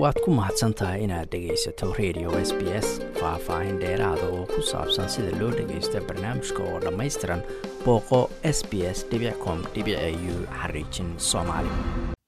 waad ku mahadsan tahay inaad dhegaysato radio s b s faah-faahin dheeraada oo ku saabsan sida loo dhagaysto barnaamijka oo dhammaystiran booqo s b s com u xariijin soomaali.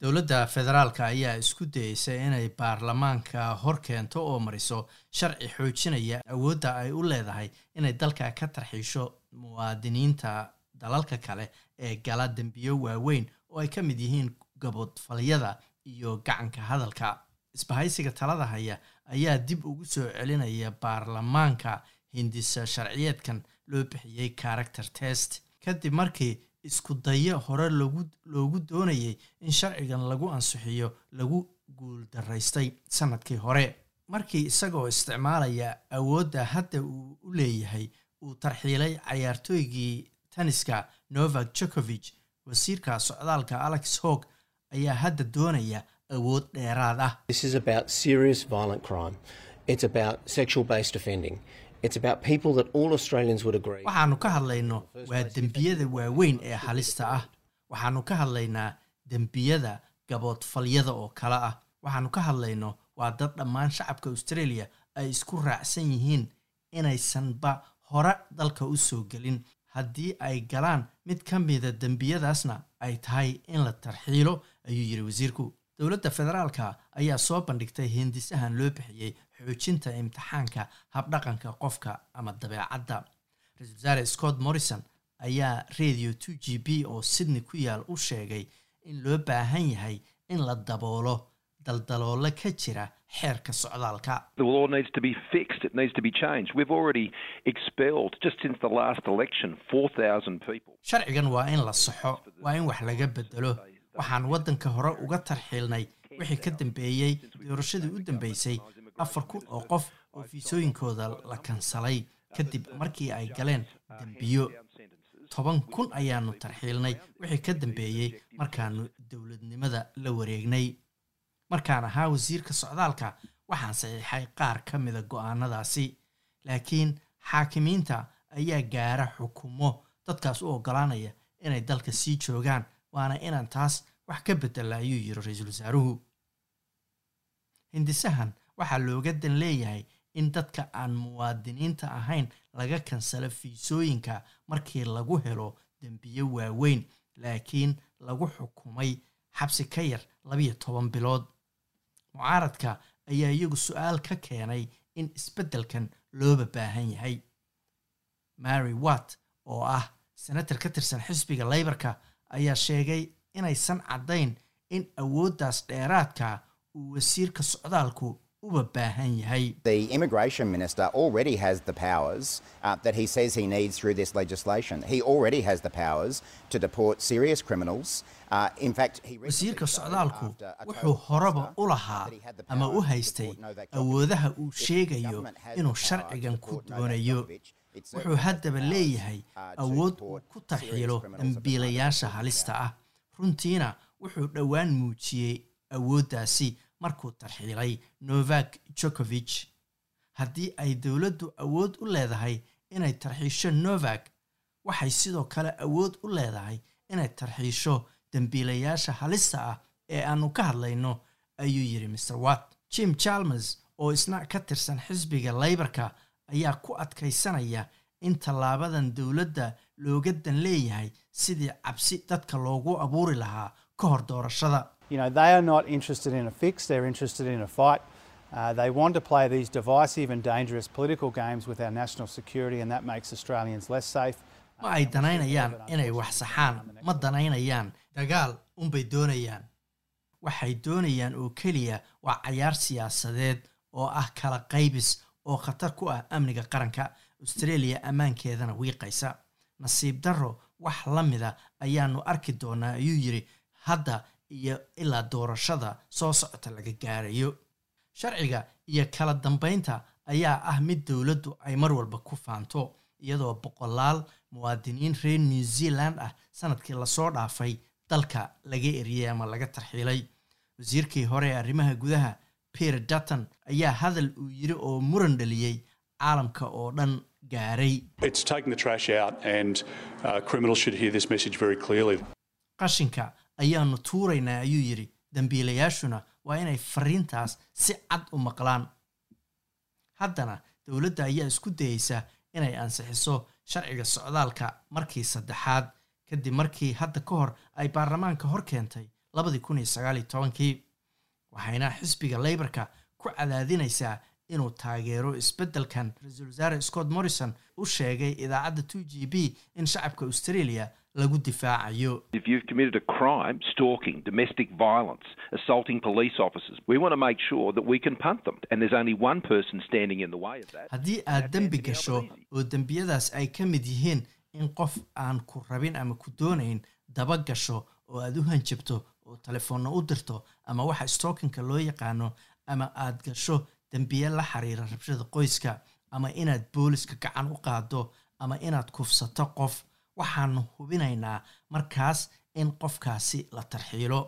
Dowladda federaalka ayaa isku dayeysa inay baarlamaanka hor keento oo mariso sharci xoojinaya awoodda ay u leedahay inay dalka ka tarxiisho muwaadiniinta dalalka kale ee gala dembiyo waaweyn oo ay ka mid yihiin gabodfalyada iyo gacanka hadalka isbahaysiga talada haya ayaa dib ugu soo celinaya baarlamaanka hindisa sharciyeedkan loo bixiyey character test. Kadib markii isku dayo hore loogu doonayay in sharcigan lagu ansixiyo lagu guuldaraystay sannadkii hore. Markii isagoo isticmaalaya awoodda hadda uu u leeyahay uu tarxiilay cayaartooygii taniska novak jokovich wasiirka socdaalka alex hog ayaa hadda doonaya awood dheeraad ah waxaanu ka hadlayno waa dembiyada waaweyn ee halista ah waxaanu ka hadlaynaa dembiyada gaboodfalyada oo kale ah waxaanu ka hadlayno waa dad dhammaan shacabka australia ay isku raacsan yihiin inaysanba hore dalka u soo gelin. Haddii ay galaan mid ka mida dembiyadaasna ay tahay in la tarxiilo ayuu yidhi wasiirku dowladda federaalka ayaa soo bandhigtay hindisahan loo bixiyey xoojinta imtixaanka habdhaqanka qofka ama dabeecadda. Ra'isul wasaare scott morrison ayaa radio two g b oo sydney ku yaal u sheegay in loo baahan yahay in la daboolo daldaloolo ka jira xeerka socdaalka. Sharcigan waa in la saxo waa in wax laga bedelo waxaan waddanka hore uga tarxiilnay wixii ka dambeeyey doorashadii u dambeysay afar kun oo qof oo fiisooyinkooda la kansalay kadib markii ay galeen dembiyo toban kun ayaanu tarxiilnay wixii ka dambeeyey markaanu dowladnimada la wareegnay. Markaan ahaa wasiirka socdaalka waxaan saxiixay qaar ka mida go'aanadaasi. Laakiin xaakimiinta ayaa gaara xukumo dadkaas u oggolaanaya inay dalka sii joogaan waana inaan taas wax ka bedela ayuu yiri ra'iisul wasaaruhu hindisahan waxaa looga dan leeyahay in dadka aan muwaadiniinta ahayn laga kansalo fiisooyinka markii lagu helo dembiyo waaweyn laakiin lagu xukumay xabsi ka yar labiyo toban bilood. Mucaaradka ayaa iyagu su'aal ka keenay in isbeddelkan looba baahan yahay. Mary watt oo ah senator ka tirsan xisbiga leybarka ayaa sheegay inaysan caddayn in awooddaas dheeraadka uu wasiirka socdaalku uba baahan yahay The immigration minister already has the powers uh, that he says he needs through this legislation. He already has the powers to deport serious criminals. Uh, in fact, he wasiirka socdaalku wuxuu horeba u lahaa ama u haystay awoodaha uu sheegayo inuu sharcigan ku doonayo wuxuu haddaba leeyahay awood uu ku tarxiilo dambiilayaasha halista ah. Runtiina wuxuu dhowaan muujiyey awooddaasi markuu tarxiilay novak jokovich haddii ay dowladdu awood u leedahay inay tarxiisho novak waxay sidoo kale awood u leedahay inay tarxiisho dembiilayaasha halista ah ee aanu ka hadlayno ayuu yidhi mr watt. Jim chalmers oo isna ka tirsan xisbiga leybarka ayaa ku adkaysanaya in tallaabadan dowladda looga dan leeyahay sidii cabsi dadka loogu abuuri lahaa ka hor doorashada. Uh, they want to play these divisive and dangerous political games with our national security, and that makes Australians less safe. ma ay danaynayaan inay wax saxaan ma danaynayaan? Dagaal unbay doonayaan. Waxay doonayaan oo keliya waa cayaar siyaasadeed oo ah kala qaybis oo khatar ku ah amniga qaranka australia ammaankeedana wiiqaysa nasiib darro wax la mida ayaanu arki doonaa ayuu yidhi hadda iyo ilaa doorashada soo socota laga gaarayo. Sharciga iyo kala dambeynta ayaa ah mid dowladdu ay mar walba ku faanto iyadoo boqolaal muwaadiniin reer new zealand ah sannadkii la soo dhaafay dalka laga eriyey ama laga tarxiilay wasiirkii hore ee arrimaha gudaha peter dutton ayaa hadal uu yiri oo muran dhaliyey caalamka oo dhan gaaray. Uh, qashinka ayaanu tuuraynaa ayuu yidhi dembiilayaashuna waa inay fariintaas si cad u maqlaan. Haddana dowladda ayaa isku dayeysa inay ansixiso sharciga socdaalka markii saddexaad kadib markii hadda ka hor ay baarlamaanka hor keentay labadii kun iyo sagaal iyo tobankii waxayna xisbiga leybarka ku cadaadinaysaa inuu taageero isbeddelkan. Ra'iisul wasaare scott morrison u sheegay idaacadda two g b in shacabka australia lagu difaacayo. Haddii aad dembi gasho oo dembiyadaas ay ka mid yihiin in qof aan ku rabin ama ku doonayn daba gasho oo aad u hanjabto oo telefoonna u dirto ama waxa stalkinka loo yaqaano ama aad gasho dembiye la xiriira rabshada qoyska ama inaad booliska gacan u qaado ama inaad kufsato qof waxaanu hubinaynaa markaas in qofkaasi la tarxiilo.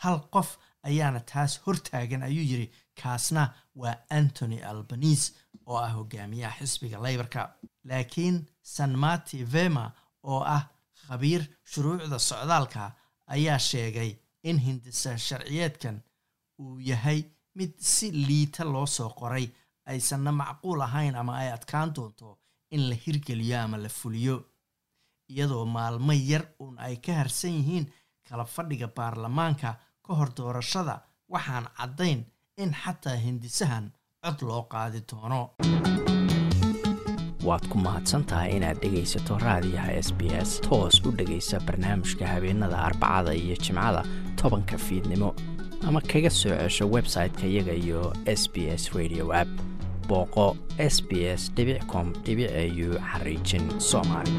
Hal qof ayaana taas hortaagan ayuu yidhi kaasna waa antony albanise oo ah hogaamiyaha xisbiga leybarka laakiin sanmati vema oo ah khabiir shuruucda socdaalka ayaa sheegay in hindisa sharciyeedkan uu yahay mid si liita loo soo qoray aysanna macquul ahayn ama ay adkaan doonto in la hirgeliyo ama la fuliyo. Iyadoo maalmo yar uun ay ka harsan yihiin kala fadhiga baarlamaanka ka hor doorashada waxaan caddayn in xataa hindisahan cod loo qaadi doono waad ku mahadsantahay inaad dhegaysato raadiyaha s b s. Toos u dhegaysa barnaamijka habeenada arbacada iyo jimcada tobanka fiidnimo. Ama kaga soo cesho website-ka iyaga iyo s b s radio app. Booqo s b s com au xariijin soomaali